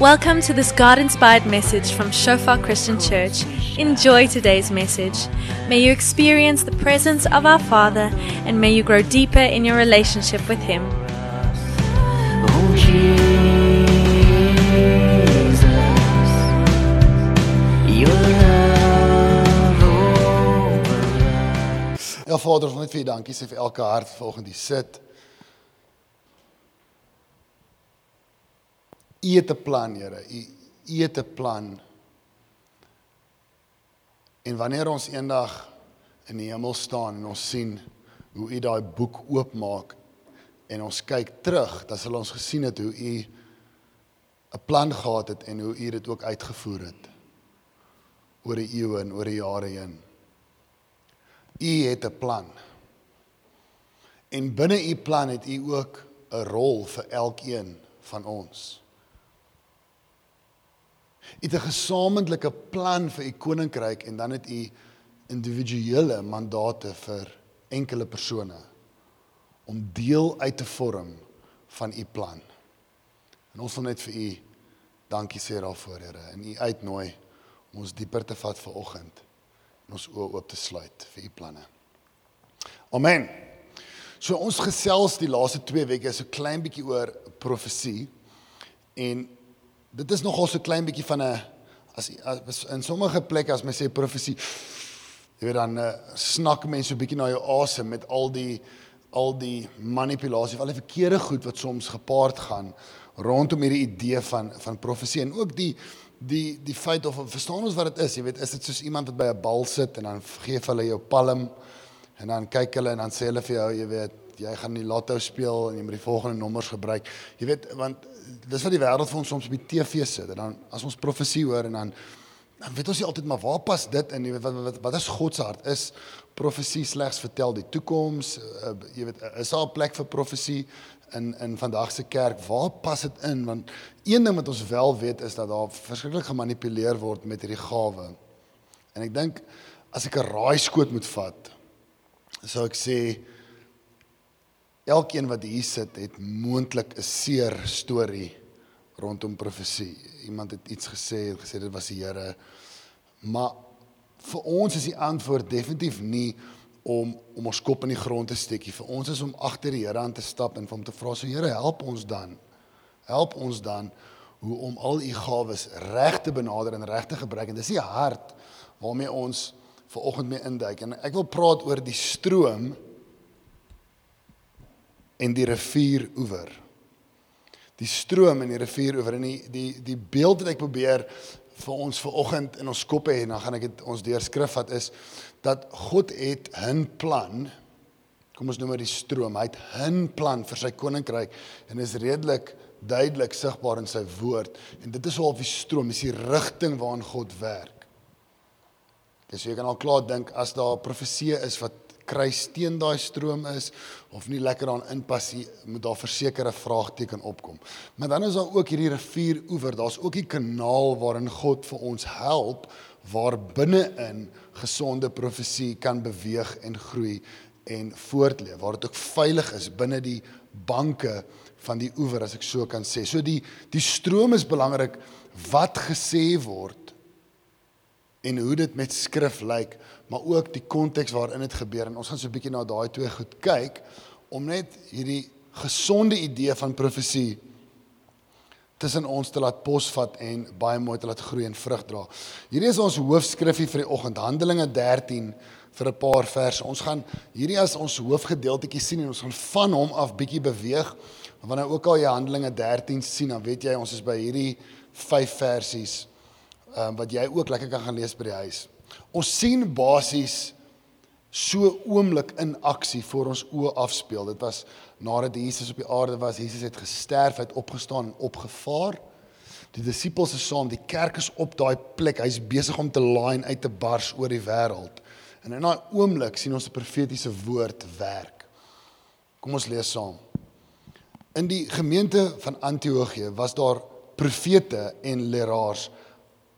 Welcome to this God inspired message from Shofar Christian Church. Enjoy today's message. May you experience the presence of our Father and may you grow deeper in your relationship with Him. Ja Vader, ons wil net vir U dankie sê vir elke hart vanoggend sit. U het 'n plan, Here. U U het 'n plan. En wanneer ons eendag in die hemel staan en ons sien hoe U daai boek oopmaak en ons kyk terug, dan sal ons gesien het hoe U 'n plan gehad het en hoe U dit ook uitgevoer het oor die eeue en oor die jare heen. U het 'n plan. En binne u plan het u ook 'n rol vir elkeen van ons. U het 'n gesamentlike plan vir u koninkryk en dan het u individuele mandate vir enkele persone om deel uit te vorm van u plan. En ons wil net vir u dankie sê daarvoor, Here, en u uitnooi om ons dieper te vat vir oggend en ons oë oop te sluit vir u planne. Amen. So ons gesels die laaste 2 weke so klein bietjie oor profesie en dit is nogal so klein bietjie van 'n as, as in sommige plekke as mens sê profesie jy weet dan uh, snak mense so bietjie na jou asem met al die al die manipulasie of al die verkeerde goed wat soms gepaard gaan rondom hierdie idee van van profesie en ook die die die feit of verstaan ons wat dit is? Jy weet is dit soos iemand wat by 'n bal sit en dan gee hulle jou palm en dan kyk hulle en dan sê hulle vir jou jy weet jy gaan die lotto speel en jy moet die volgende nommers gebruik. Jy weet want dis wat die wêreld vir ons soms op die TV sit en dan as ons profesie hoor en dan dan weet ons nie altyd maar waar pas dit in wat wat, wat is God se hart? Is profesie slegs vertel die toekoms? Uh, jy weet is daar 'n plek vir profesie in in vandag se kerk? Waar pas dit in? Want een ding wat ons wel weet is dat daar verskriklik gemanipuleer word met hierdie gawe. En ek dink as ek 'n raaiskoot moet vat sou ek sê elkeen wat hier sit het moontlik 'n seer storie rondom profesie. Iemand het iets gesê, het gesê dit was die Here. Maar vir ons is die antwoord definitief nie om om ons kop in die grond te steek nie. Vir ons is om agter die Here aan te stap en vir hom te vra, "So Here, help ons dan. Help ons dan hoe om al u gawes reg te benader en reg te gebruik." En dis die hart waarmee ons ver oggend mee induik. En ek wil praat oor die stroom en die rivieroewer. Die stroom en die rivieroewer en die die die beeld wat ek probeer vir ons vanoggend in ons koppe hê en dan gaan ek dit ons deur skrif vat is dat God het 'n plan. Kom ons noem dit die stroom. Hy het 'n plan vir sy koninkryk en is redelik duidelik sigbaar in sy woord en dit is hoe op die stroom, dis die rigting waarin God werk. Dis jy kan al klaar dink as daar profeseë is wat kruis teen daai stroom is of nie lekker daarin inpas nie, moet daar versekerde vraagteken opkom. Maar dan is daar ook hierdie rivieroewer, daar's ook die kanaal waarin God vir ons help waar binne-in gesonde profesie kan beweeg en groei en voortleef, waar dit ook veilig is binne die banke van die oewer as ek so kan sê. So die die stroom is belangrik wat gesê word en hoe dit met skrif lyk, maar ook die konteks waarin dit gebeur en ons gaan so 'n bietjie na daai twee goed kyk om net hierdie gesonde idee van profesie tussen ons te laat posvat en baie mooi te laat groei en vrug dra. Hierdie is ons hoofskrifie vir die oggend, Handelinge 13 vir 'n paar verse. Ons gaan hierdie as ons hoofgedeeltjie sien en ons gaan van hom af bietjie beweeg. Wanneer ook al jy Handelinge 13 sien, dan weet jy ons is by hierdie 5 versies um, wat jy ook lekker kan gaan lees by die huis. Ons sien basies so oomblik in aksie voor ons oë afspeel. Dit was nadat Jesus op die aarde was, Jesus het gesterf, hy het opgestaan en opgevaar. Die disippels is saam, die kerk is op daai plek. Hy's besig om te en uit te bars oor die wêreld. En in daai oomblik sien ons 'n profetiese woord werk. Kom ons lees saam. In die gemeente van Antiochië was daar profete en leraars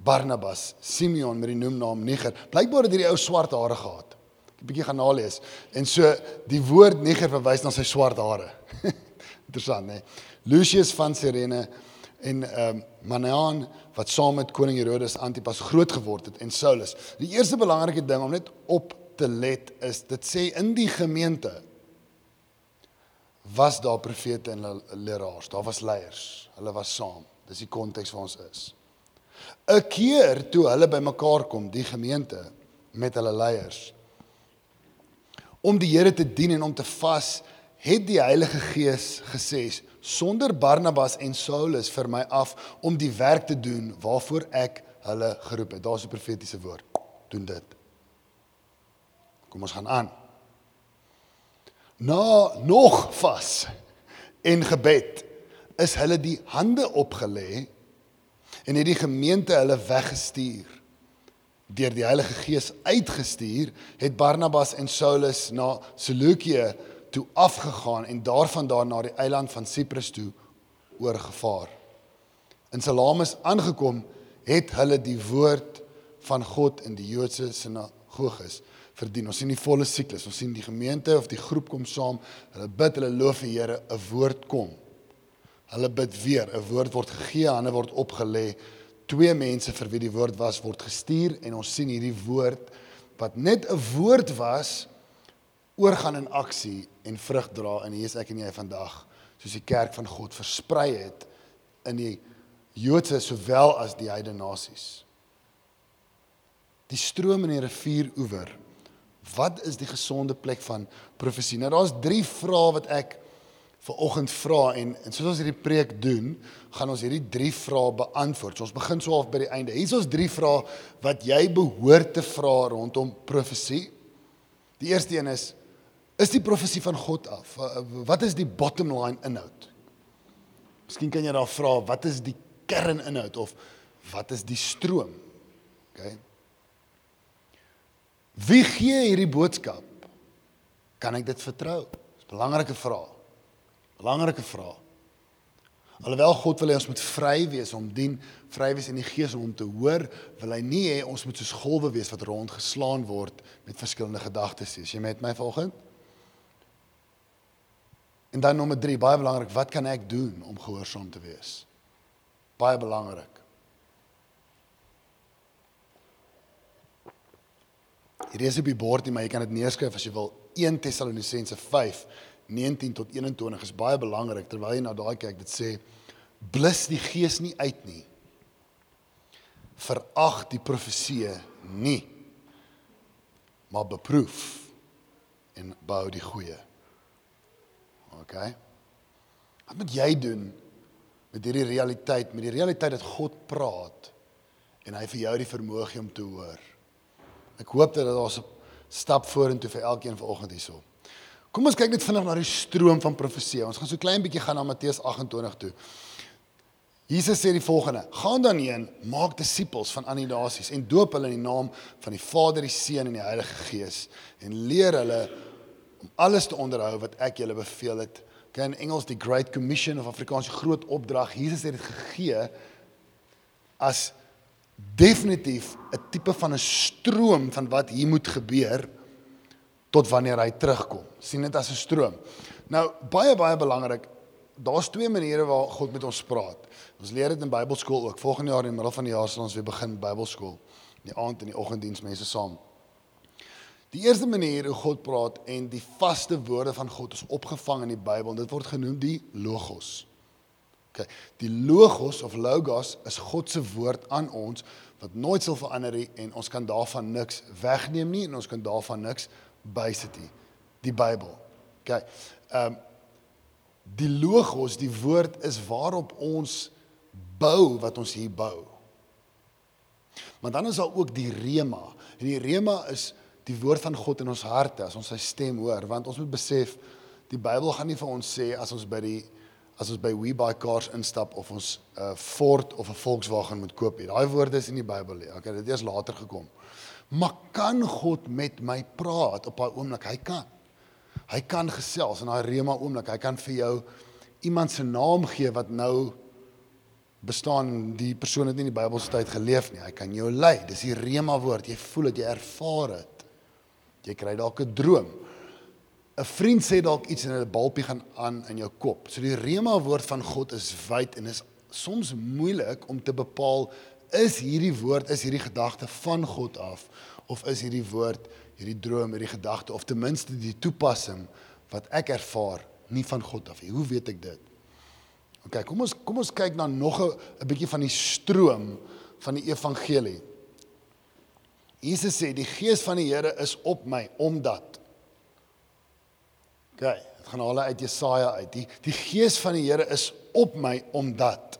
Barnabas, Simeon met die noemnaam Niger. Blykbaar het hierdie ou swart hare gehad. Ek het 'n bietjie gaan nalees. En so die woord Niger verwys na sy swart hare. Interessant, né? Lucius van Cyrene en ehm um, Manaen wat saam met koning Herodes Antipas groot geword het en Saulus. Die eerste belangrike ding om net op te let is dit sê in die gemeente was daar profete en le- leraars, daar was leiers. Hulle was saam. Dis die konteks waar ons is. 'n Keer toe hulle bymekaar kom, die gemeente met hulle leiers om die Here te dien en om te vas, het die Heilige Gees gesê sonder Barnabas en Saulus vir my af om die werk te doen waarvoor ek hulle geroep het. Daar's 'n profetiese woord. Doen dit. Kom ons gaan aan. Na nog vas en gebed is hulle die hande opgelê en het die gemeente hulle weggestuur. Deur die Heilige Gees uitgestuur, het Barnabas en Saulus na Seleukië toe afgegaan en daarvandaan na die eiland van Siprus toe oorgevaar. In Salamis aangekom, het hulle die woord van God in die Joodse sinagoges verdien. Ons sien die volle siklus. Ons sien die gemeente of die groep kom saam, hulle bid, hulle loof die Here, 'n woord kom. Hulle bid weer, 'n woord word gegee, hande word opgelê. Twee mense vir wie die woord was word gestuur en ons sien hierdie woord wat net 'n woord was oorgaan in aksie en vrug dra en hier is ek en jy vandag soos die kerk van God versprei het in die Joodse sowel as die heidene nasies. Die stroom in die rivieroewer. Wat is die gesonde plek van profesie? Nou daar's 3 vrae wat ek vir oggend vra en en soos ons hierdie preek doen, gaan ons hierdie 3 vrae beantwoord. So ons begin so half by die einde. Hier is ons 3 vrae wat jy behoort te vra rondom profesie. Die eerste een is is die profesie van God af? Wat is die bottom line inhoud? Miskien kan jy daar vra wat is die kerninhoud of wat is die stroom? OK. Wie gee hierdie boodskap? Kan ek dit vertrou? Dis 'n belangrike vraag. Belangrike vraag. Alhoewel God wil hê ons moet vry wees om dien, vry wees in die gees om hom te hoor, wil hy nie hê ons moet soos golwe wees wat rondgeslaan word met verskillende gedagtes nie. Is jy met my vanoggend? En dan nommer 3, baie belangrik, wat kan ek doen om gehoorsaam te wees? Baie belangrik. Hierdie is op die bord nie, maar jy kan dit neerskryf as jy wil. 1 Tessalonisense 5 19 tot 21 is baie belangrik terwyl jy na daai kyk dit sê blus die gees nie uit nie. Verag die profeseë nie. Maar beproef en bou die goeie. OK? Wat moet jy doen met hierdie realiteit? Met die realiteit dat God praat en hy vir jou die vermoë gee om te hoor. Ek hoop dat daar 'n stap vorentoe vir elkeen vanoggend hierso Kom ons kyk net vinnig na die stroom van profesie. Ons gaan so klein bietjie gaan na Matteus 28 toe. Jesus sê die volgende: "Gaan dan heen, maak disippels van ander nasies en doop hulle in die naam van die Vader, die Seun en die Heilige Gees en leer hulle om alles te onderhou wat ek julle beveel het." Okay, in Engels die Great Commission of Afrikaans die groot opdrag. Jesus het dit gegee as definitief 'n tipe van 'n stroom van wat hier moet gebeur tot wanneer hy terugkom. sien dit as 'n stroom. Nou baie baie belangrik, daar's twee maniere waar God met ons praat. Ons leer dit in Bybelskool ook. Volgende jaar in die middel van die jaar sal ons weer begin Bybelskool. In die aand en die oggenddiens mense saam. Die eerste manier hoe God praat en die vaste woorde van God is opgevang in die Bybel. Dit word genoem die logos. OK. Die logos of logos is God se woord aan ons wat nooit sal verander nie en ons kan daarvan niks wegneem nie en ons kan daarvan niks bysit nie. Die Bybel. OK. Ehm um, die logos, die woord is waarop ons bou wat ons hier bou. Maar dan is daar ook die rema. En die rema is die woord van God in ons harte as ons sy stem hoor, want ons moet besef die Bybel gaan nie vir ons sê as ons by die as ons by WeBuyCars instap of ons 'n uh, Ford of 'n Volkswagen moet koop nie. Daai woorde is in die Bybel nie. Okay, dit het eers later gekom. Maar kan God met my praat op daai oomblik? Hy kan. Hy kan gesels in daai rema oomblik. Hy kan vir jou iemand se naam gee wat nou bestaan die persoon het nie in die Bybelse tyd geleef nie. Hy kan jou lei. Dis die rema woord. Jy voel dit, jy ervaar dit. Jy kry dalk 'n droom. 'n Vriend sê dalk iets en 'n balpie gaan aan in jou kop. So die rema woord van God is wyd en is soms moeilik om te bepaal is hierdie woord, is hierdie gedagte van God af of is hierdie woord, hierdie droom, hierdie gedagte of ten minste die toepassing wat ek ervaar nie van God af nie. Hoe weet ek dit? OK, kom ons kom ons kyk na nog 'n 'n bietjie van die stroom van die evangelie. Jesus sê die gees van die Here is op my omdat OK, dit gaan hulle uit Jesaja uit. Die die gees van die Here is op my omdat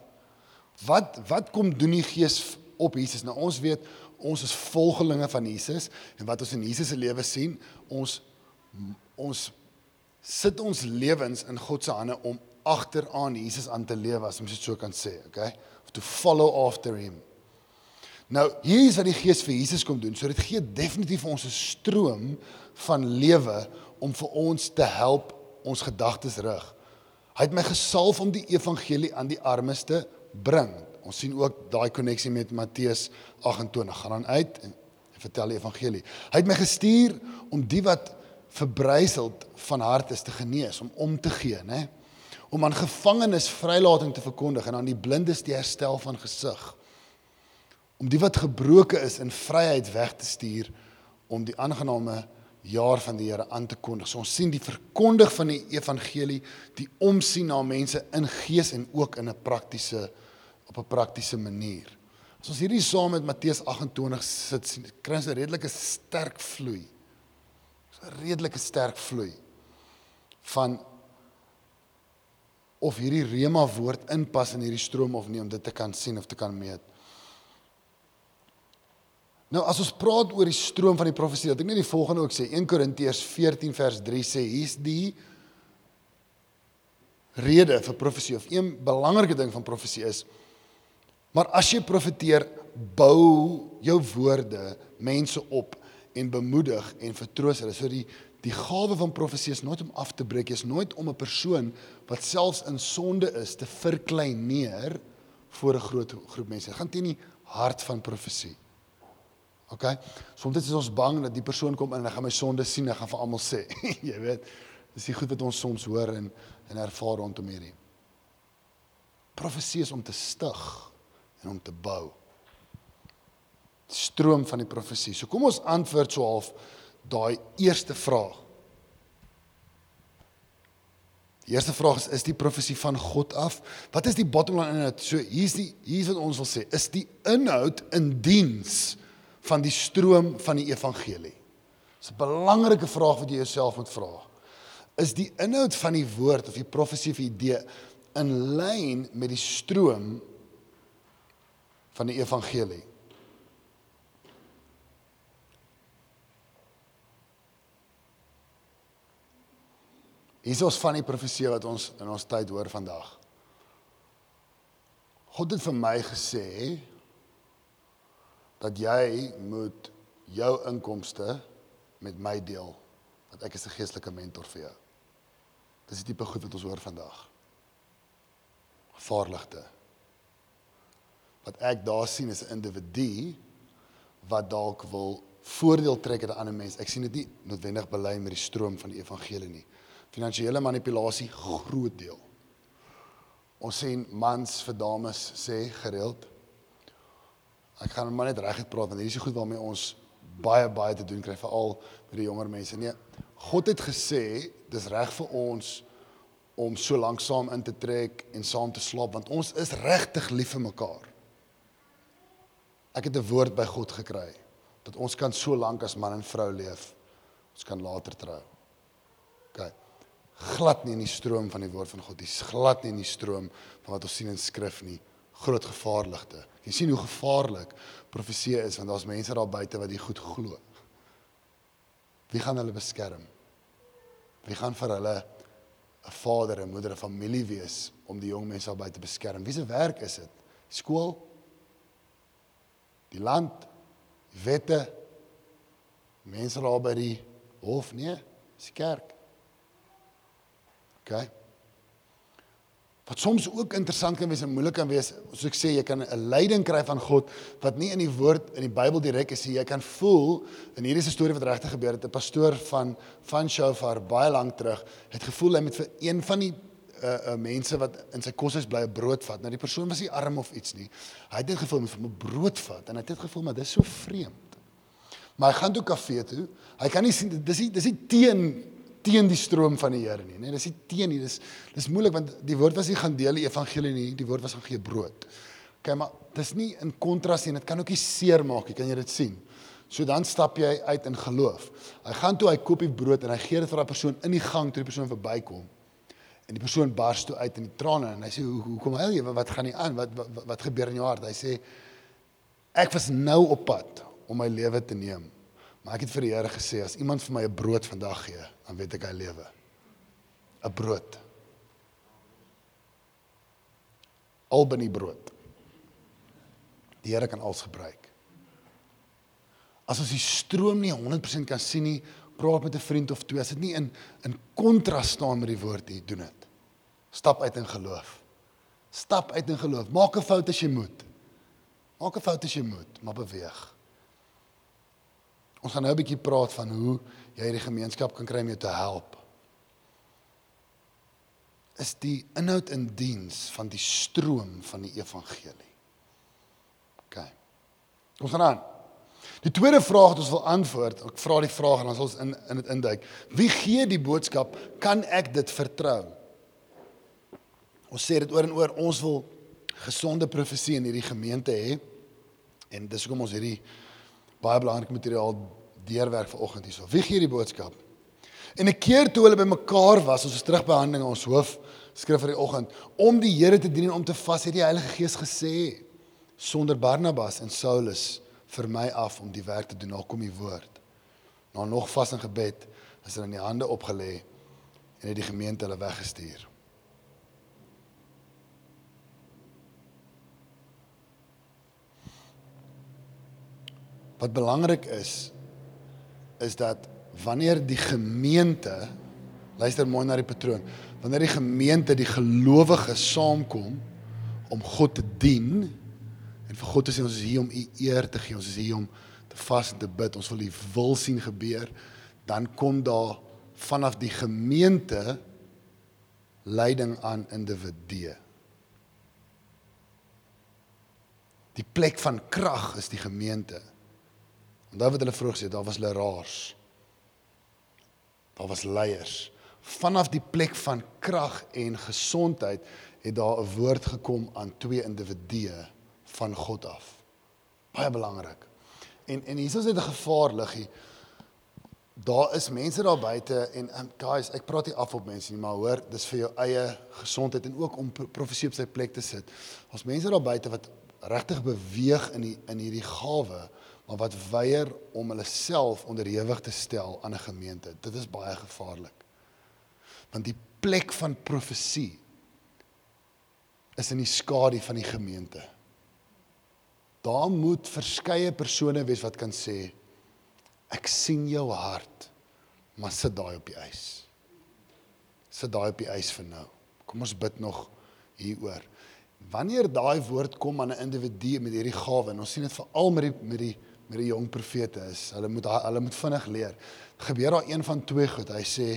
Wat wat kom doen die gees op Jesus? Nou ons weet ons is volgelinge van Jesus en wat ons in Jesus se lewe sien, ons ons sit ons lewens in God se hande om agteraan Jesus aan te lewe as ons dit so kan sê, okay? Of to follow after him. Nou, hier is wat die Gees vir Jesus kom doen. So dit gee definitief ons 'n stroom van lewe om vir ons te help ons gedagtes rig. Hy het my gesalf om die evangelie aan die armes te bring. Ons sien ook daai koneksie met Matteus 28. Gaan dan uit en vertel die evangelie. Hy het my gestuur om die wat verbryseld van hart is te genees, om om te gee, né? Om aan gevangenes vrylating te verkondig en aan die blindes die herstel van gesig. Om die wat gebroke is in vryheid weg te stuur om die aangename jaar van die Here aan te kondig. So ons sien die verkondig van die evangelie, die omsien na mense in gees en ook in 'n praktiese op 'n praktiese manier. As ons hierdie saam met Matteus 28 sit, kry ons 'n redelike sterk vloei. 'n redelike sterk vloei van of hierdie rema woord inpas in hierdie stroom of nie om dit te kan sien of te kan meet. Nou as ons praat oor die stroom van die profesie, dat ek net die volgende ook sê 1 Korintiërs 14 vers 3 sê hier's die rede vir profesie of een belangrike ding van profesie is maar as jy profeteer bou jou woorde mense op en bemoedig en vertroos hulle. So die die gawe van profesie is nooit om af te breek, is nooit om 'n persoon wat selfs in sonde is te verklein neer voor 'n groot groep mense. Dit gaan teen die hart van profesie. OK. Soms is ons bang dat die persoon kom en hy gaan my sonde sien en gaan vir almal sê. Jy weet, dis die goed wat ons soms hoor en en ervaar rondom hierdie. Profesie is om te stig en om te bou stroom van die profesie. So kom ons antwoord so half daai eerste vraag. Die eerste vraag is is die profesie van God af? Wat is die bottom line in dit? So hier's die hier's wat ons wil sê, is die inhoud in diens van die stroom van die evangelie. Dis 'n belangrike vraag wat jy jouself moet vra. Is die inhoud van die woord of die profesie of idee in lyn met die stroom van die evangelie? Hier is ons van die profesie wat ons in ons tyd hoor vandag. God het vir my gesê dat jy moet jou inkomste met my deel want ek is 'n geestelike mentor vir jou. Dis die tipe goed wat ons hoor vandag. Gevaarligte. Wat ek daar sien is 'n individu wat dalk wil voordeel trek uit 'n ander mens. Ek sien dit nie noodwendig belei met die stroom van die evangelie nie finansiële manipulasie groot deel. Ons sien mans vir dames sê gereeld ek gaan maar net reguit praat want hierdie is so goed waarmee ons baie baie te doen kry veral met die jonger mense. Nee, God het gesê dis reg vir ons om so lank saam in te trek en saam te slaap want ons is regtig lief vir mekaar. Ek het 'n woord by God gekry dat ons kan so lank as man en vrou leef. Ons kan later trou. OK glad nie in die stroom van die woord van God. Dis glad nie in die stroom van wat ons sien in skrif nie. Groot gevaarligte. Jy sien hoe gevaarlik profesie is want daar's mense daar buite wat dit goed glo. Wie gaan hulle beskerm? Wie gaan vir hulle 'n vader en moeder en familie wees om die jong mense daar buite te beskerm? Wie se werk is dit? Skool? Die land? Die wette? Mense daar by die hof, nee, dis kerk. OK. Wat soms ook interessant kan wees en moeilik kan wees, soos ek sê, jy kan 'n leiding kry van God wat nie in die woord in die Bybel direk is nie. Jy kan voel en hier is 'n storie wat regtig gebeur het. 'n Pastoor van van Shofar baie lank terug het gevoel hy moet vir een van die uh, uh mense wat in sy kos is bly 'n brood vat. Nou die persoon was nie arm of iets nie. Hy het net gevoel vir 'n brood vat en hy het net gevoel maar dis so vreemd. Maar hy gaan toe kafee toe. Hy kan nie sien dis nie dis nie teen teen die stroom van die Here nie, nee, dis nie teen nie. Dis dis moeilik want die woord was nie gaan deel die evangelie nie, die woord was gaan gee brood. OK, maar dis nie in kontras nie. Dit kan ook nie seer maak nie. Kan jy dit sien? So dan stap jy uit in geloof. Hy gaan toe hy koop die brood en hy gee dit vir daai persoon in die gang toe die persoon verbykom. En die persoon bars toe uit in die trane en hy sê hoe hoe kom hy wat gaan nie aan? Wat, wat wat wat gebeur in jou hart? Hy sê ek was nou op pad om my lewe te neem. Maar ek het vir die Here gesê as iemand vir my 'n brood vandag gee, dan weet ek hy lewe. 'n Brood. Albany brood. Die Here kan alles gebruik. As ons die stroom nie 100% kan sien nie, praat met 'n vriend of twee. As dit nie in in kontras staan met die woord nie, doen dit. Stap uit in geloof. Stap uit in geloof. Maak 'n fout as jy moet. Maak 'n fout as jy moet, maar beweeg. Ons gaan nou 'n bietjie praat van hoe jy hierdie gemeenskap kan kry om jou te help. Is die inhoud in diens van die stroom van die evangelie. OK. Ons gaan aan. Die tweede vraag wat ons wil antwoord, ek vra die vraag en dan sal ons in in dit induik. Wie gee die boodskap? Kan ek dit vertrou? Ons sê dit oor en oor, ons wil gesonde profesie in hierdie gemeente hê. En dis hoekom ons hierdie baie belangrike materiaal deurwerk vanoggend hierso. Wie gee die boodskap? En 'n keer toe hulle bymekaar was, ons is terug by Handelinge ons hoof skrif vir die oggend, om die Here te dien en om te vas, het die Heilige Gees gesê sonder Barnabas en Saulus vir my af om die werk te doen. Nou kom die woord. Na nog vas en gebed is hulle in die hande opgelê en het die gemeente hulle weggestuur. Wat belangrik is is dat wanneer die gemeente luister mooi na die patroon, wanneer die gemeente die gelowiges saamkom om God te dien en vir God te sê ons is hier om u eer te gee, ons is hier om te vas en te bid, ons wil die wil sien gebeur, dan kom daar vanaf die gemeente leiding aan individue. Die plek van krag is die gemeente. Onthou wat hulle vroeër gesê het, daar was leraars. Daar was leiers. Vanaf die plek van krag en gesondheid het daar 'n woord gekom aan twee individue van God af. Baie belangrik. En en hier is dit 'n gevaar liggie. Daar is mense daar buite en um, guys, ek praat nie af op mense nie, maar hoor, dis vir jou eie gesondheid en ook om profesie op sy plek te sit. Ons mense daar buite wat regtig beweeg in die in hierdie gawe maar wat weier om hulle self onderhewig te stel aan 'n gemeente. Dit is baie gevaarlik. Want die plek van profesie is in die skadu van die gemeente. Daar moet verskeie persone wees wat kan sê ek sien jou hart, maar sit daai op die ys. Sit daai op die ys vir nou. Kom ons bid nog hieroor. Wanneer daai woord kom aan 'n individu met hierdie gawe en ons sien dit veral met die met die met die jong profete is. Hulle moet hulle moet vinnig leer. Gebeur daar een van twee goed. Hy sê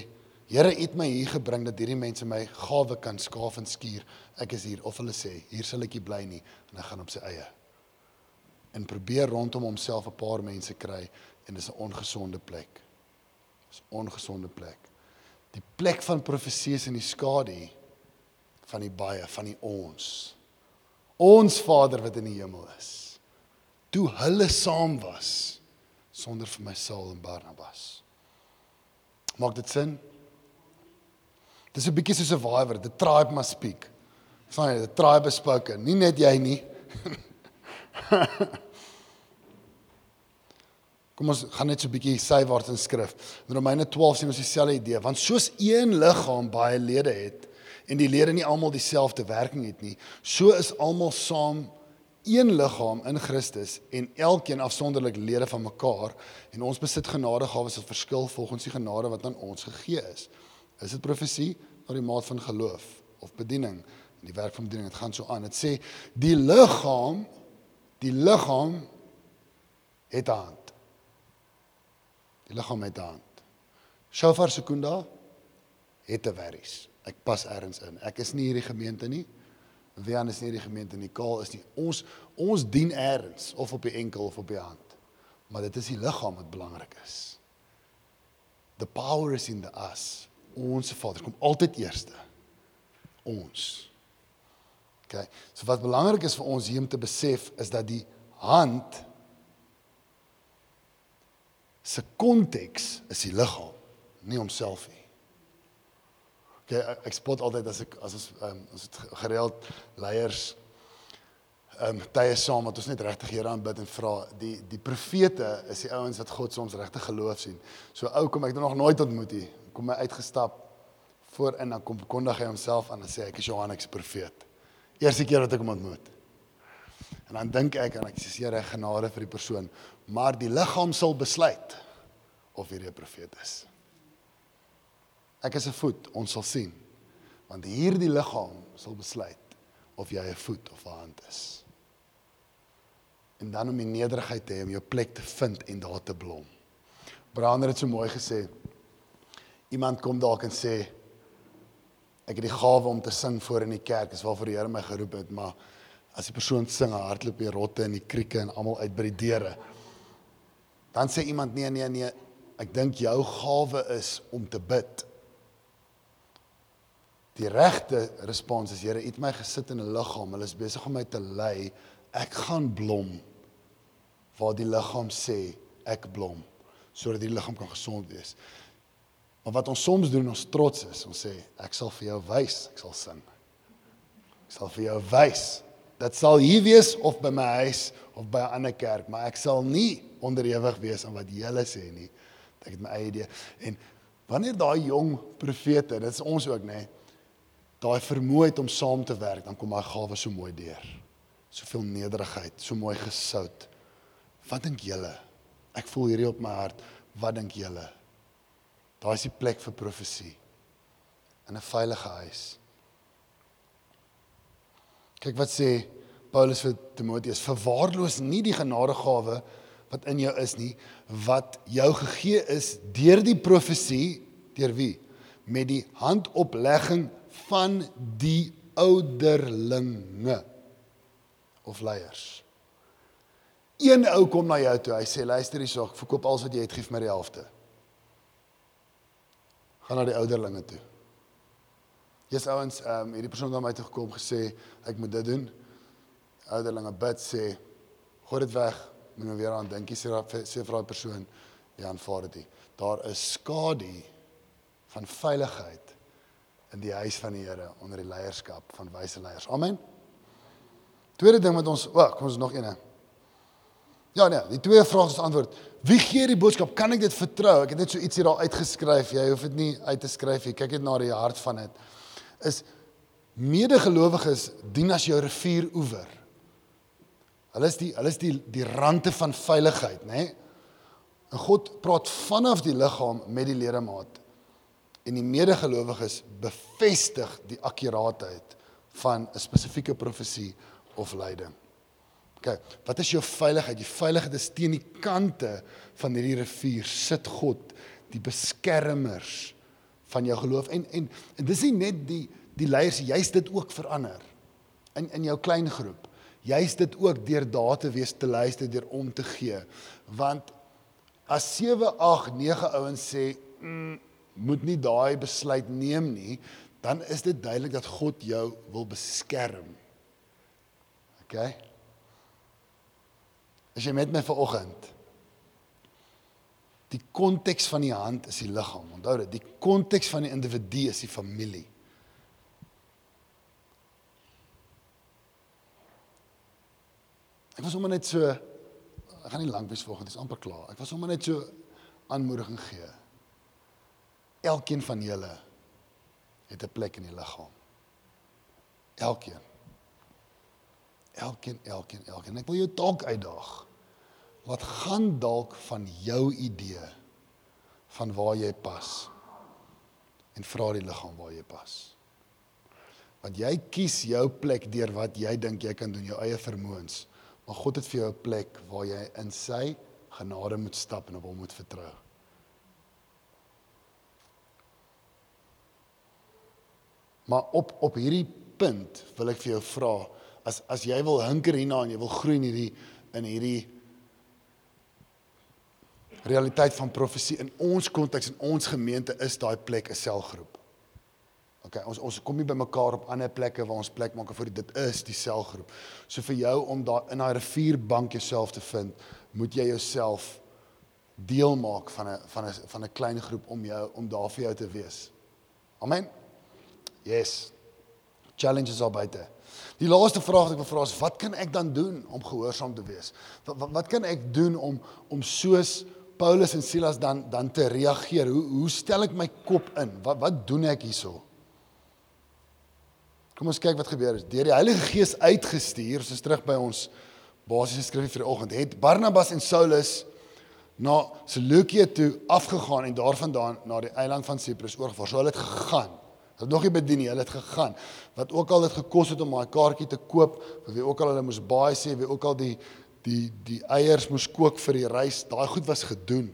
Here het my hier gebring dat hierdie mense my gawe kan skaaf en skuur. Ek is hier of hulle sê hier sal ek nie bly nie en hy gaan op sy eie. En probeer rondom homself 'n paar mense kry en dis 'n ongesonde plek. Dis 'n ongesonde plek. Die plek van profesie is in die skadu van die baie van die ons. Ons Vader wat in die hemel is toe hulle saam was sonder vir my Saul en Barnabas. Maak dit sin? Dis 'n bietjie soos 'n wywer, the tribe must speak. Sien, the tribe is spoken, nie net jy nie. Kom ons gaan net so 'n bietjie sywaarts in skrif. In Romeine 12 sien ons dieselfde idee, want soos een liggaam baie lede het en die lede nie almal dieselfde werking het nie, so is almal saam een liggaam in Christus en elkeen afsonderlik lede van mekaar en ons besit genadegawes wat verskil volgens die genade wat aan ons gegee is. Is dit profesie of die maat van geloof of bediening? En die werk van bediening, dit gaan so aan. Dit sê die liggaam die liggaam het 'n hand. Die liggaam het 'n hand. Shofar Sekunda het 'n werries. Ek pas ergens in. Ek is nie hierdie gemeente nie. Wian is nie hierdie gemeente nie. Kaal is nie. Ons ons dien ergens of op die enkel of op die hand. Maar dit is die liggaam wat belangrik is. The power is in the us. Ons Vader kom altyd eerste. Ons. OK. So wat belangrik is vir ons hier om te besef is dat die hand se konteks is die liggaam, nie homself nie. Okay, ek spot altyd as ek as ons um, ons het gereeld leiers um, tye saam wat ons net regtig Here aanbid en vra die die profete is die ouens wat God soms regtig geloof sien. So ou kom ek nog nooit ontmoet nie. Kom hy uitgestap voor in dan kom kondig hy homself aan en sê ek is Johannes profeet. Eerste keer wat ek hom ontmoet. En dan dink ek en ek sê Here genade vir die persoon, maar die liggaam sal besluit of 'n profeet is. Ek is 'n voet, ons sal sien. Want hierdie liggaam sal besluit of jy 'n voet of 'n hand is. En dan om die nederigheid te hê om jou plek te vind en daar te blom. Brander het so mooi gesê. Iemand kom dalk en sê ek het die gawe om te sing voor in die kerk, is waarvoor die Here my geroep het, maar as die persoon sing, hardloop die rotte en die krieke en almal uit by die deure. Dan sê iemand nee nee nee, ek dink jou gawe is om te bid. Die regte respons is Here, U het my gesit in 'n liggaam. Hulle is besig om my te lei. Ek gaan blom waar die liggaam sê ek blom sodat die liggaam kan gesond wees. Maar wat ons soms doen, ons trots is, ons sê ek sal vir jou wys, ek sal sing. Ek sal vir jou wys. Dit sal hier wees of by my huis of by 'n ander kerk, maar ek sal nie onderhewig wees aan wat julle sê nie. Ek het my eie idee. En wanneer daai jong profete, dit is ons ook, nê, nee, daai vermoë het om saam te werk, dan kom daai gawe so mooi deur. Soveel nederigheid, so mooi gesout. Wat dink julle? Ek voel hierdie op my hart. Wat dink julle? Daai is die plek vir profesie in 'n veilige huis. Kyk wat sê Paulus vir Timoteus: "Verwaarloos nie die genadegawe wat in jou is nie, wat jou gegee is deur die profesie, deur wie? Met die handoplegging van die ouderlinge of leiers. Een ou kom na jou toe. Hy sê luister hierso, ek verkoop alles wat jy het, gee vir my die helfte. Gaan na die ouderlinge toe. Jesus ouens, ehm um, hierdie persoon het na my toe gekom gesê ek moet dit doen. Ouderlinge bid sê gooi dit weg, moet nou weer aan dink. Sê sê vir daai persoon, ja, aanvaar dit. Daar is skadu van veiligheid in die huis van die Here onder die leierskap van wyse leiers. Amen. Tweede ding wat ons, o, oh, kom ons nog eene. Ja nee, die twee vrae is antwoord. Wie gee die boodskap? Kan ek dit vertrou? Ek het net so iets hier daar uitgeskryf. Jy hoef dit nie uit te skryf nie. Kyk net na die hart van dit. Is medegelowiges dien as jou rivieroewer. Hulle is die hulle is die die rande van veiligheid, nê? Nee? En God praat vanaf die liggaam met die ledemaat en die medegelowiges bevestig die akkuraatheid van 'n spesifieke profesie of lyding. OK, wat is jou veiligheid? Die veiligheid is teen die kante van hierdie rivier sit God, die beskermers van jou geloof en en, en dis nie net die die leiers, jy's dit ook verander in in jou klein groep. Jy's dit ook deur daar te wees te luister, deur om te gee. Want as 7, 8, 9 ouens sê, mm, moet nie daai besluit neem nie, dan is dit duidelik dat God jou wil beskerm. OK? As jy met my vanoggend die konteks van die hand is die liggaam. Onthou dit, die konteks van die individu is die familie. Ek was sommer net so ek gaan nie lank wees vanoggend, dit is amper klaar. Ek was sommer net so aanmoediging gee. Elkeen van julle het 'n plek in die liggaam. Elkeen. Elkeen, elkeen, elkeen. Ek wil jou dalk uitdaag. Wat gaan dalk van jou idee van waar jy pas? En vra die liggaam waar jy pas. Want jy kies jou plek deur wat jy dink jy kan doen, jou eie vermoëns. Maar God het vir jou 'n plek waar jy in sy genade moet stap en op hom moet vertrou. Maar op op hierdie punt wil ek vir jou vra as as jy wil hinker hierna en jy wil groei in hierdie in hierdie realiteit van profesie in ons konteks en ons gemeente is daai plek 'n selgroep. OK, ons ons kom nie by mekaar op ander plekke waar ons plek maak vir dit is die selgroep. So vir jou om daar in daai rivierbank jouself te vind, moet jy jouself deel maak van 'n van 'n van 'n klein groep om jou om daar vir jou te wees. Amen. Yes. Challenges al buite. Die laaste vraag wat ek wil vra is wat kan ek dan doen om gehoorsaam te wees? Wat wat, wat kan ek doen om om soos Paulus en Silas dan dan te reageer? Hoe hoe stel ek my kop in? Wat wat doen ek hierso? Kom ons kyk wat gebeur het. Deur die Heilige Gees uitgestuur, soos terug by ons basiese skrif vir die oggend, het Barnabas en Saulus na Seleukia toe afgegaan en daarvandaan na die eiland van Siprus oorgevaar. So hulle het gegaan. Hulle het nog nie bedien nie, hulle het gegaan. Wat ook al dit gekos het om daai kaartjie te koop, wie ook al hulle moes baie sê, wie ook al die die die eiers moes kook vir die reis, daai goed was gedoen.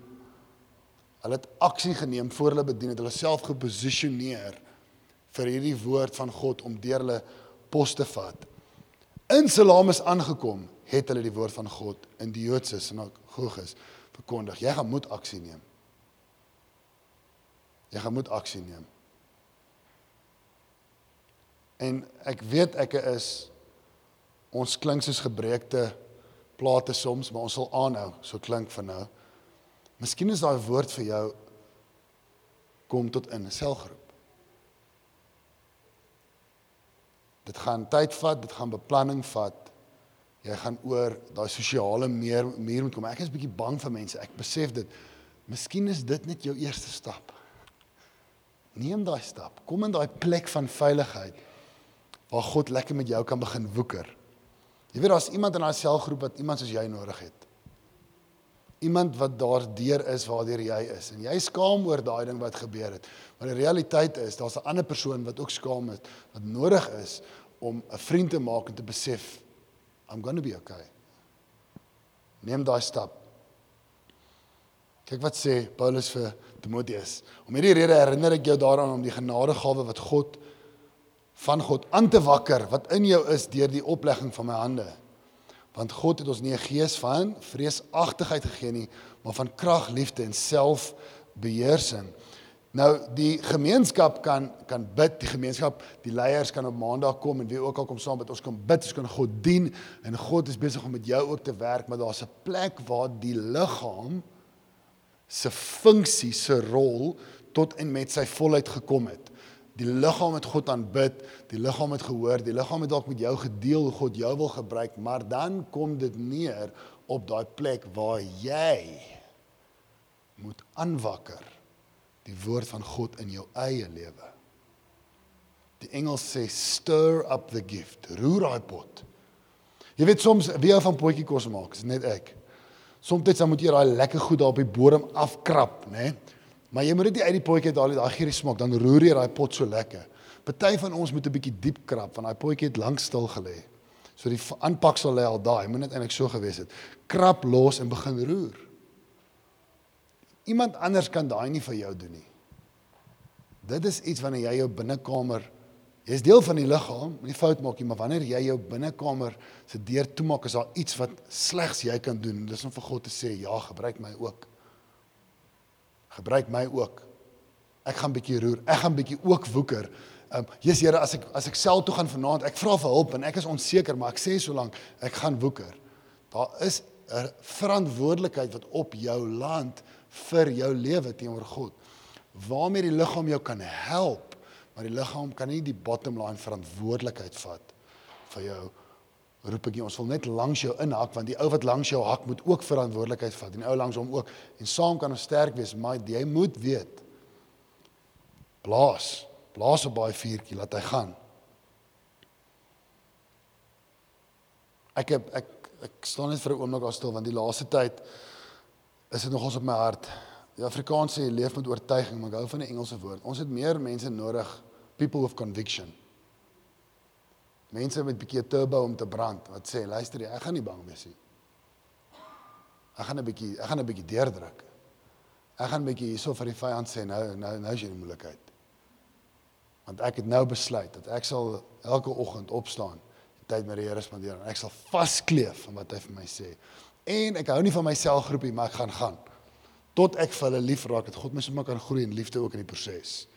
Hulle het aksie geneem voor hulle bedien het, hulle self geposisioneer vir hierdie woord van God om deur hulle pos te vat. In Salamis aangekom, het hulle die woord van God in die Joodse sinagoges verkondig. Jy gaan moet aksie neem. Jy gaan moet aksie neem. En ek weet ek is ons klink soos gebreekte plate soms, maar ons sal aanhou, so klink vir nou. Miskien is daai woord vir jou kom tot in 'n selgroep. Dit gaan tyd vat, dit gaan beplanning vat. Jy gaan oor daai sosiale meer meer moet kom. Ek is bietjie bang vir mense. Ek besef dit. Miskien is dit net jou eerste stap. Neem daai stap. Kom in daai plek van veiligheid waar God lekker met jou kan begin woeker. Jy weet daar's iemand in daai selgroep wat iemand soos jy nodig het. Iemand wat daardeur is waardeur jy is en jy skaam oor daai ding wat gebeur het. Maar die realiteit is daar's 'n ander persoon wat ook skaam is wat nodig is om 'n vriend te maak en te besef I'm going to be okay. Neem daai stap. Kyk wat sê Paulus vir Timoteus. Om hierdie rede herinner ek jou daaraan om die genadegawe wat God van God aan te wakker wat in jou is deur die oplegging van my hande. Want God het ons nie 'n gees van vreesagtigheid gegee nie, maar van krag, liefde en selfbeheersing. Nou die gemeenskap kan kan bid, die gemeenskap, die leiers kan op maandag kom en wie ook al kom saam met ons kan bid, ons kan God dien en God is besig om met jou ook te werk, maar daar's 'n plek waar die liggaam se funksie, se rol tot en met sy volheid gekom het die liggaam het God aanbid, die liggaam het gehoor, die liggaam het dalk met jou gedeel hoe God jou wil gebruik, maar dan kom dit neer op daai plek waar jy moet aanwakker die woord van God in jou eie lewe. Die Engels sê stir up the gift, roer daai pot. Jy weet soms wie van potjie kos maak, is net ek. Soms dan moet jy daai lekker goed daar op die bodem afkrap, né? Nee? Maar jy moet dit uit die potjie daal, daai gee die smaak, dan roer jy daai pot so lekker. Party van ons moet 'n bietjie diep krap want daai potjie het lank stil gelê. So die aanpaksel lê al daai, moet net eintlik so gewees het. Krap los en begin roer. Iemand anders kan daai nie vir jou doen nie. Dit is iets wanneer jy jou binnekamer jy's deel van die liggaam, nie fout maak nie, maar wanneer jy jou binnekamer se deur toemaak, is daar iets wat slegs jy kan doen. Dis om vir God te sê, ja, gebruik my ook gebruik my ook. Ek gaan bietjie roer. Ek gaan bietjie ook woeker. Ehm um, Jesus Here, as ek as ek self toe gaan vanaand, ek vra vir hulp en ek is onseker, maar ek sê solank ek gaan woeker. Daar is 'n verantwoordelikheid wat op jou land vir jou lewe teenoor God. Waarmee die liggaam jou kan help, maar die liggaam kan nie die bottom line verantwoordelikheid vat vir jou roep ek jy ons wil net langs jou inhak want die ou wat langs jou hak moet ook verantwoordelikheid vat en die ou langs hom ook. En saam kan ons sterk wees maar jy moet weet blaas blaas op baie vuurtjie laat hy gaan. Ek heb ek ek staan net vir 'n oomblik daar stil want die laaste tyd is dit nogals op my hart. Die Afrikaans sê leef met oortuiging maar ek hou van die Engelse woord. Ons het meer mense nodig people with conviction mense met 'n bietjie turbo om te brand wat sê luister jy ek gaan nie bang wees nie. Ek gaan 'n bietjie ek gaan 'n bietjie deurdruk. Ek gaan 'n bietjie hierso vir die vyand sê nou nou nou is jy in moeilikheid. Want ek het nou besluit dat ek sal elke oggend opstaan, tyd met die Here spandeer en ek sal vaskleef aan wat hy vir my sê. En ek hou nie van my selgroepie, maar ek gaan gaan tot ek vir hulle lief raak dat God my sommer kan groei in liefde ook in die proses.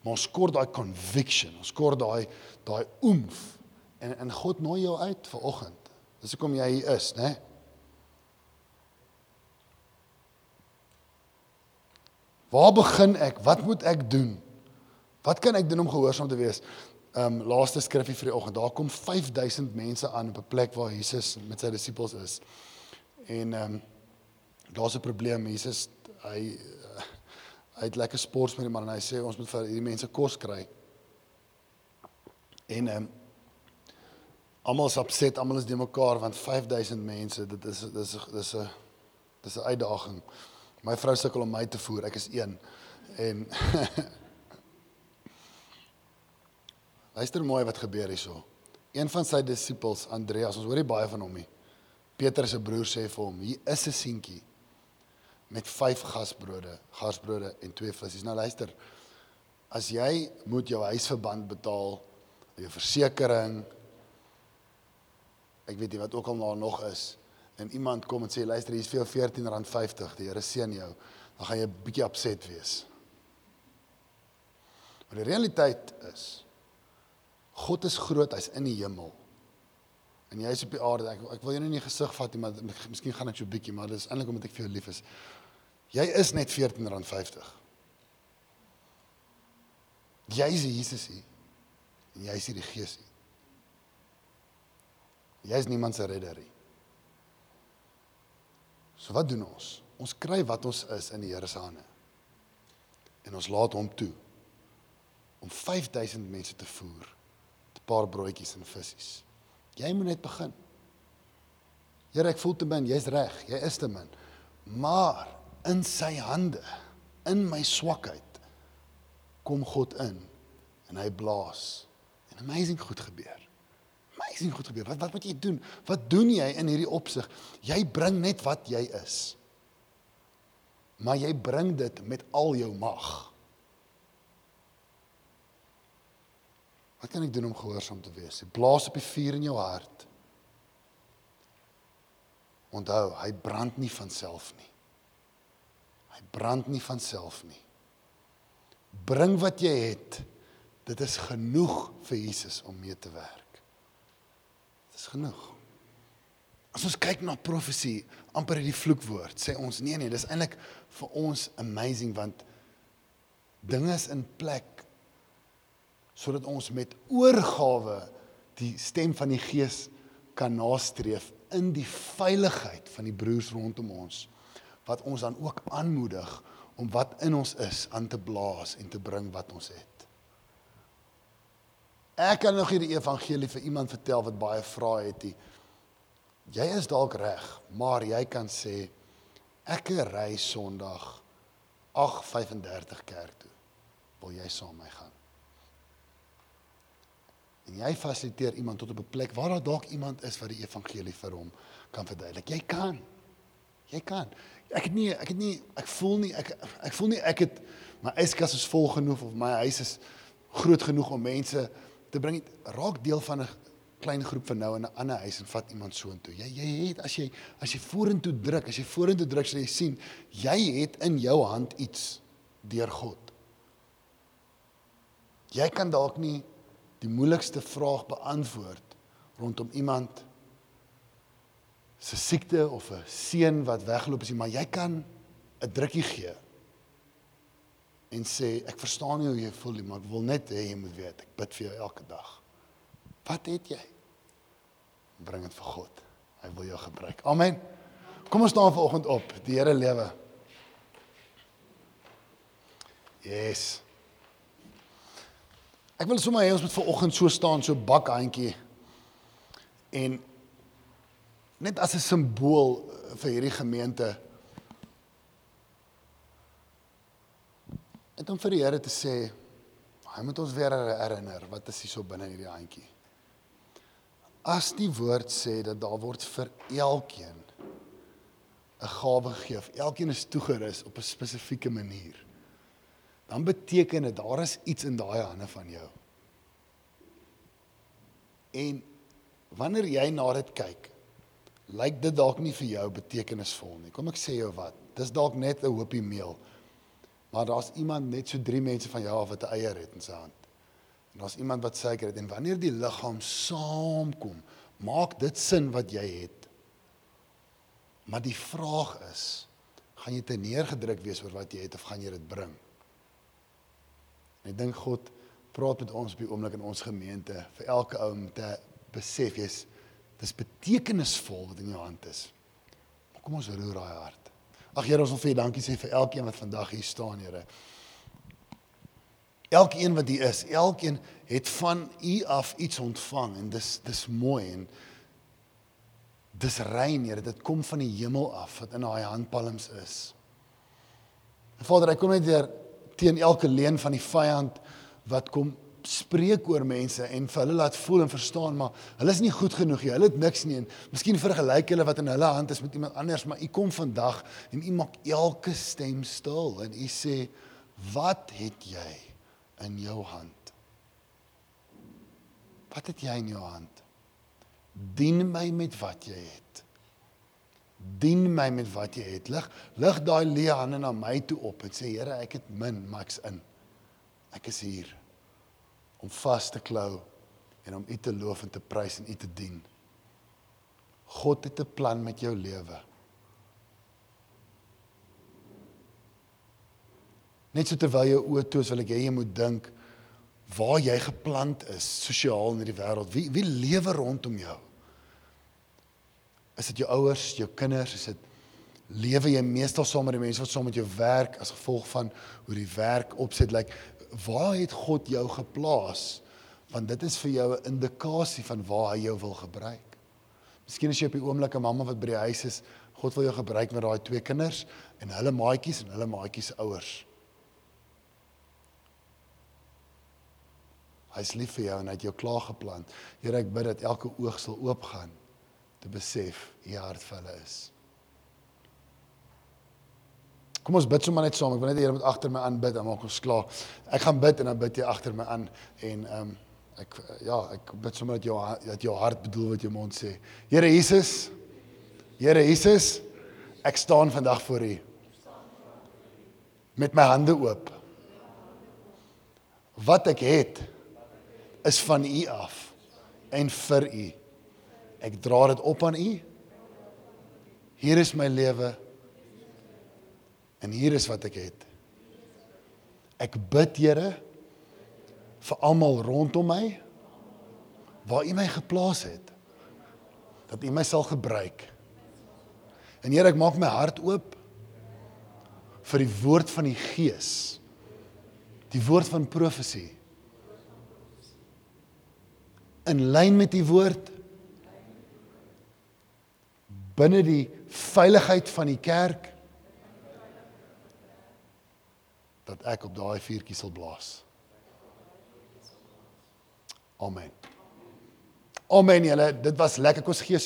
Maar ons kort daai conviction, ons kort daai daai oomf en en God nooi jou uit vir oggend. Dis hoekom jy hier is, né? Waar begin ek? Wat moet ek doen? Wat kan ek doen om gehoorsaam te wees? Um, laaste skrifgie vir die oggend. Daar kom 5000 mense aan op 'n plek waar Jesus met sy disippels is. En um, daar's 'n probleem. Jesus hy hy het lekker sports met die man en hy sê ons moet vir hierdie mense kos kry. En um, almal is opset, almal is de mekaar want 5000 mense, dit is dis dis 'n dis 'n uitdaging. My vrou sukkel om my te voer. Ek is een. En Luister mooi wat gebeur hierso. Een van sy disippels, Andreas, ons hoor nie baie van hom nie. Petrus se broer sê vir hom: "Hier is 'n seentjie met 5 gasbrode, garsbrode en twee visse. Nou luister. As jy moet jou huisverband betaal, jou versekerings, ek weet nie wat ook al daar nog is, en iemand kom en sê luister, hier is jou R14.50, die Here seën jou, dan gaan jy 'n bietjie opset wees. Maar die realiteit is God is groot, hy's in die hemel. En jy is op die aarde. Ek ek wil jou nie in die gesig vat nie, maar miskien gaan ek so 'n bietjie, maar dis eintlik omdat ek vir jou lief is. Jy is net R14.50. Jy is Jesus hier. En jy is hier die Gees hier. Jy is niemand se redder nie. So wat doen ons? Ons kry wat ons is in die Here se hande. En ons laat hom toe om 5000 mense te voer. 'n Paar broodjies en visse. Jy moet net begin. Here, ek voel te min, jy's reg, jy is te min. Maar in sy hande, in my swakheid, kom God in en hy blaas. En amazing goed gebeur. Amazing goed gebeur. Wat wat moet jy doen? Wat doen jy in hierdie opsig? Jy bring net wat jy is. Maar jy bring dit met al jou mag. Wat kan ek doen om gehoorsaam te wees? Blaas op die vuur in jou hart. Onthou, hy brand nie van self nie. Hy brand nie van self nie. Bring wat jy het. Dit is genoeg vir Jesus om mee te werk. Dit is genoeg. As ons kyk na profesie, amper hierdie vloekwoord, sê ons nee nee, dis eintlik vir ons amazing want dinge is in plek sodat ons met oorgawe die stem van die Gees kan nastreef in die veiligheid van die broers rondom ons wat ons dan ook aanmoedig om wat in ons is aan te blaas en te bring wat ons het. Ek kan nog hierdie evangelie vir iemand vertel wat baie vrae het. Die, jy is dalk reg, maar jy kan sê ek ry Sondag 8:35 kerk toe. Wil jy saam met my gaan? en jy fasiliteer iemand tot op 'n plek waar daar dalk iemand is wat die evangelie vir hom kan verduidelik. Jy kan. Jy kan. Ek het nie ek het nie ek voel nie ek ek voel nie ek het my yskas is vol genoeg of my huis is groot genoeg om mense te bring. Raak deel van 'n klein groep van nou in 'n ander huis en vat iemand so intoe. Jy jy het as jy as jy vorentoe druk, as jy vorentoe druk, sal jy sien jy het in jou hand iets deur God. Jy kan dalk nie die moeilikste vraag beantwoord rondom iemand se siekte of 'n seun wat weggeloop is, maar jy kan 'n drukkie gee en sê ek verstaan nie hoe jy voel nie, maar ek wil net hê jy moet weet ek bid vir jou elke dag. Wat het jy? Bring dit vir God. Hy wil jou gebruik. Amen. Kom ons staan vanoggend op. Die Here lewe. Yes. Ek wil sommer hê ons moet vanoggend so staan so bakhandjie en net as 'n simbool vir hierdie gemeente en om vir die Here te sê hy moet ons weer herinner wat is hier so binne hierdie handjie. As die woord sê dat daar word vir elkeen 'n gawe gegee, elkeen is toegerus op 'n spesifieke manier dan beteken dit daar is iets in daai hande van jou. En wanneer jy na dit kyk, lyk dit dalk nie vir jou betekenisvol nie. Kom ek sê jou wat? Dis dalk net 'n hoopie meel. Maar daar's iemand net so 3 mense van jou af wat 'n eier het in sy hand. En daar's iemand wat suiker het en wanneer die liggaam saamkom, maak dit sin wat jy het. Maar die vraag is, gaan jy te neergedruk wees oor wat jy het of gaan jy dit bring? En ek dink God praat met ons op die oomblik in ons gemeente vir elke ou om te besef jy's dis betekenisvol wat in jou hand is. Maar kom ons roer daai hart. Ag Here, ons wil vir U dankie sê vir elkeen wat vandag hier staan, Here. Elkeen wat hier is, elkeen het van U af iets ontvang en dis dis mooi en dis rein, Here. Dit kom van die hemel af wat in daai handpalms is. En Vader, ek kom net weer teen elke leuen van die vyand wat kom spreek oor mense en vir hulle laat voel en verstaan maar hulle is nie goed genoeg nie. Hulle het niks nie en miskien vergelyk hulle wat in hulle hand is met iemand anders, maar u kom vandag en u maak elke stem stil en u sê wat het jy in jou hand? Wat het jy in jou hand? Dien my met wat jy het. Dien my met wat jy het. Lig lig daai leë hande na my toe op en sê Here, ek het min, maar ek's in. Ek is hier om vas te klou en om U te loof en te prys en U te dien. God het 'n plan met jou lewe. Net so terwyl jou oë toe is, wil ek hê jy moet dink waar jy geplant is sosiaal in hierdie wêreld. Wie wie lewe rondom jou? Is dit jou ouers, jou kinders, is dit lewe jy meestal saam met die mense wat saam met jou werk as gevolg van hoe die werk opset lyk? Waar het God jou geplaas? Want dit is vir jou 'n indikasie van waar hy jou wil gebruik. Miskien as jy op die oomblik 'n mamma wat by die huis is, God wil jou gebruik met daai twee kinders en hulle maatjies en hulle maatjies ouers. Hy's lief vir jou en hy het jou klaar geplan. Here, ek bid dat elke oog sal oopgaan te besef u hart vir hulle is. Kom ons bid sommer net saam. Ek wil net hê julle moet agter my aanbid en maak ons klaar. Ek gaan bid en dan bid jy agter my aan en ehm um, ek ja, ek bid sommer dat jou dat jou hart bedoel wat jou mond sê. Here Jesus. Here Jesus, ek staan vandag voor U. Met my hande oop. Wat ek het is van U af en vir U. Ek dra dit op aan U. Hier is my lewe. En hier is wat ek het. Ek bid Here vir almal rondom my waar U my geplaas het. Dat U my sal gebruik. En Here, ek maak my hart oop vir die woord van die Gees. Die woord van profesie. In lyn met die woord binne die veiligheid van die kerk dat ek op daai vuurtjie sal blaas. Amen. Amen julle, dit was lekker kos gee